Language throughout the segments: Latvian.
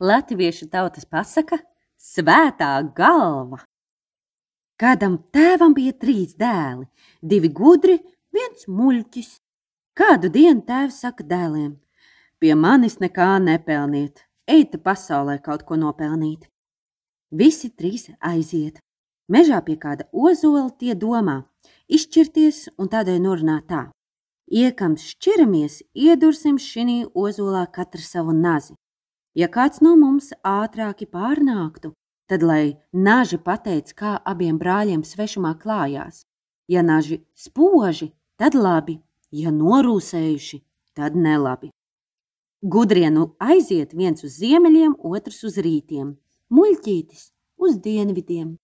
Latviešu tautas pasaka - svētā galva. Kādam tēvam bija trīs dēli, divi gudri, viens muļķis. Kādu dienu tēvs saka dēliem: Pie manis nekā nepelniet, ejiet pasaulē kaut ko nopelnīt. Visi trīs aiziet. Mežā pie kāda ozola tie domā, izšķirties un tādēļ norunā tā. Iekams šķiramies, iedursim šī ozolā katru savu nazi. Ja kāds no mums ātrāki pārnāktu, tad lai naži pateic, kā abiem brāļiem svešumā klājās. Ja naži spoži, tad labi, ja norūsējuši, tad nelabi. Gudrie nu aiziet viens uz ziemeļiem, otrs uz rītiem, muļķītis uz dienvidiem.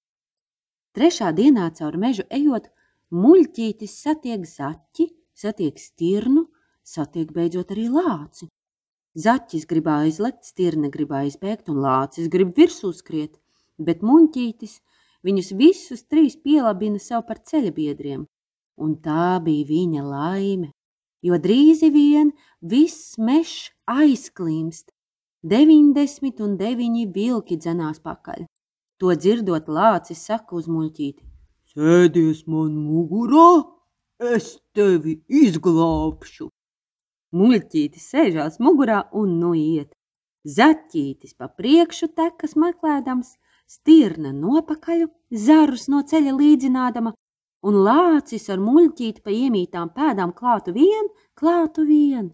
Trešā dienā caur mežu ejot, muļķītis satiek zaķi, satiek stirnu, satiek beidzot arī lāci. Zaķis grib aizlekt, stirne grib aizbēgt un lācis grib virsū skriet, bet muņķītis viņus visus trīs pielabina sev par ceļabiedriem. Un tā bija viņa laime, jo drīzi vien viss mešs aizklimst. 99 vilki dzenās pakaļ. To dzirdot lācis saka uz muļķīti. Sēdies man mugurā, es tevi izglābšu. Muļķītis sēžās mugurā un nu iet. Zaķītis pa priekšu tekas meklēdams, stirna nopakaļu, zarus no ceļa līdzinādama, un lācis ar muļķīti pa iemītām pēdām klātu vien, klātu vien.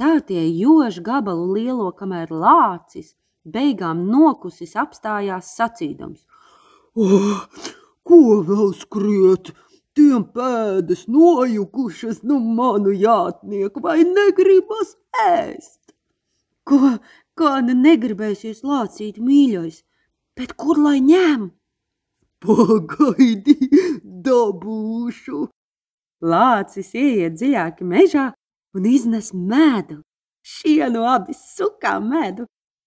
Tā tie jož gabalu lielo, kamēr lācis beigām nokusis apstājās sacīdams. Oh, ko vēl skriet? Tiem pēdas nojukušas no nu manu jātnieku, vai negribas ēst? Ko, kā nu negribēsies lācīt mīļais, bet kur lai ņem? Pagaidi, dabūšu. Lācis ieiet dziļāk mežā un iznes medu. Šienu abi sukā medu.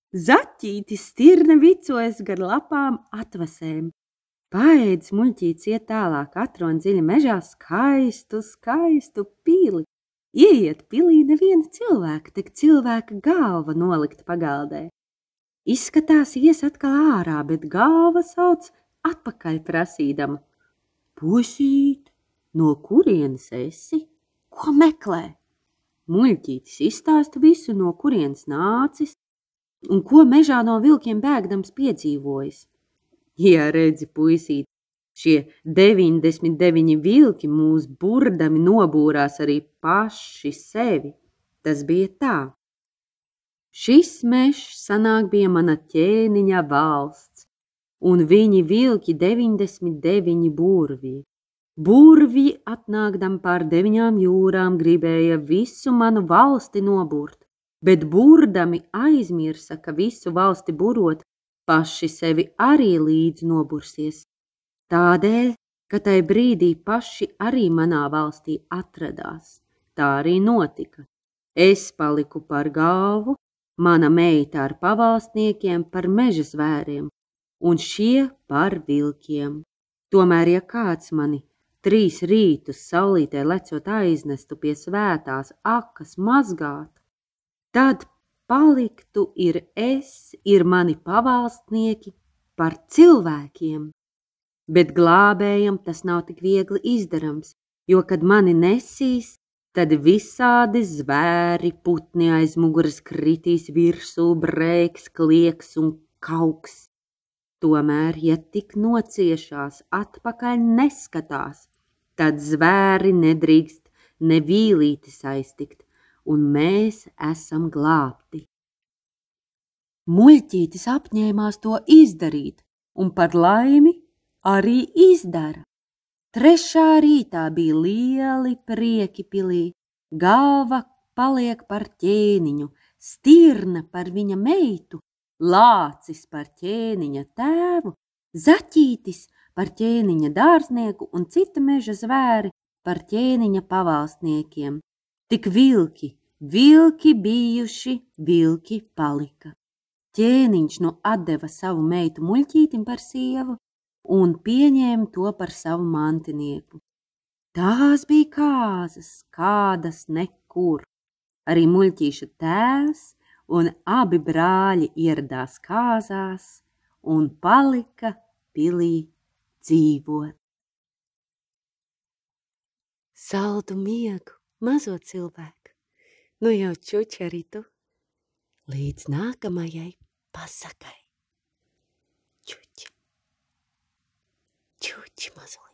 Zaķītis stirne vicojas gar lapām atvasēm. Paēdis muļķīts iet tālāk, atrod dziļi mežā skaistu, skaistu pili. Ieiet pilī neviena cilvēka, tik cilvēka galva nolikta pagaldē. Izskatās, ies atkal ārā, bet galva sauc atpakaļ prasīdama. Pusīt, no kurienes esi? Ko meklē? Muļķītis izstāsta visu, no kurienes nācis un ko mežā no vilkiem bēgdams piedzīvojis. Ja redzi, puisīt, šie 99 vilki mūs burdami nobūrās arī paši sevi. Tas bija tā. Šis mežs sanāk bija mana ķēniņa valsts, un viņi vilki 99 burvī. Burvī atnākdam pār deviņām jūrām gribēja visu manu valsti noburt, bet burdami aizmirsa, ka visu valsti burot paši sevi arī līdz nobursies. Tādēļ, ka tai brīdī paši arī manā valstī atradās. Tā arī notika. Es paliku par galvu, mana meita ar pavalstniekiem par meža zvēriem, un šie par vilkiem. Tomēr, ja kāds mani trīs rītus saulītē lecot aiznestu pie svētās akas mazgāt, tad paliktu ir es, ir mani pavalstnieki par cilvēkiem. Bet glābējam tas nav tik viegli izdarams, jo, kad mani nesīs, tad visādi zvēri putni aiz muguras kritīs virsū, brēks, klieks un kauks. Tomēr, ja tik nociešās atpakaļ neskatās, tad zvēri nedrīkst nevīlīti saiztikt, un mēs esam glābti. Muļķītis apņēmās to izdarīt, un par laimi arī izdara. Trešā rītā bija lieli prieki pilī, galva paliek par ķēniņu, stirna par viņa meitu Lācis par ķēniņa tēvu, zaķītis par ķēniņa dārznieku un cita meža zvēri par ķēniņa pavalsniekiem. Tik vilki, vilki bijuši, vilki palika. Ķēniņš nu atdeva savu meitu muļķītim par sievu un pieņēma to par savu mantinieku. Tās bija kāzas, kādas nekur. Arī muļķīša tēvs un abi brāļi ieradās kāzās un palika pilī dzīvot. Saldu miegu, mazo cilvēku, nu jau čuči arī tu, līdz nākamajai pasakai. Čuči, čuči mazliet.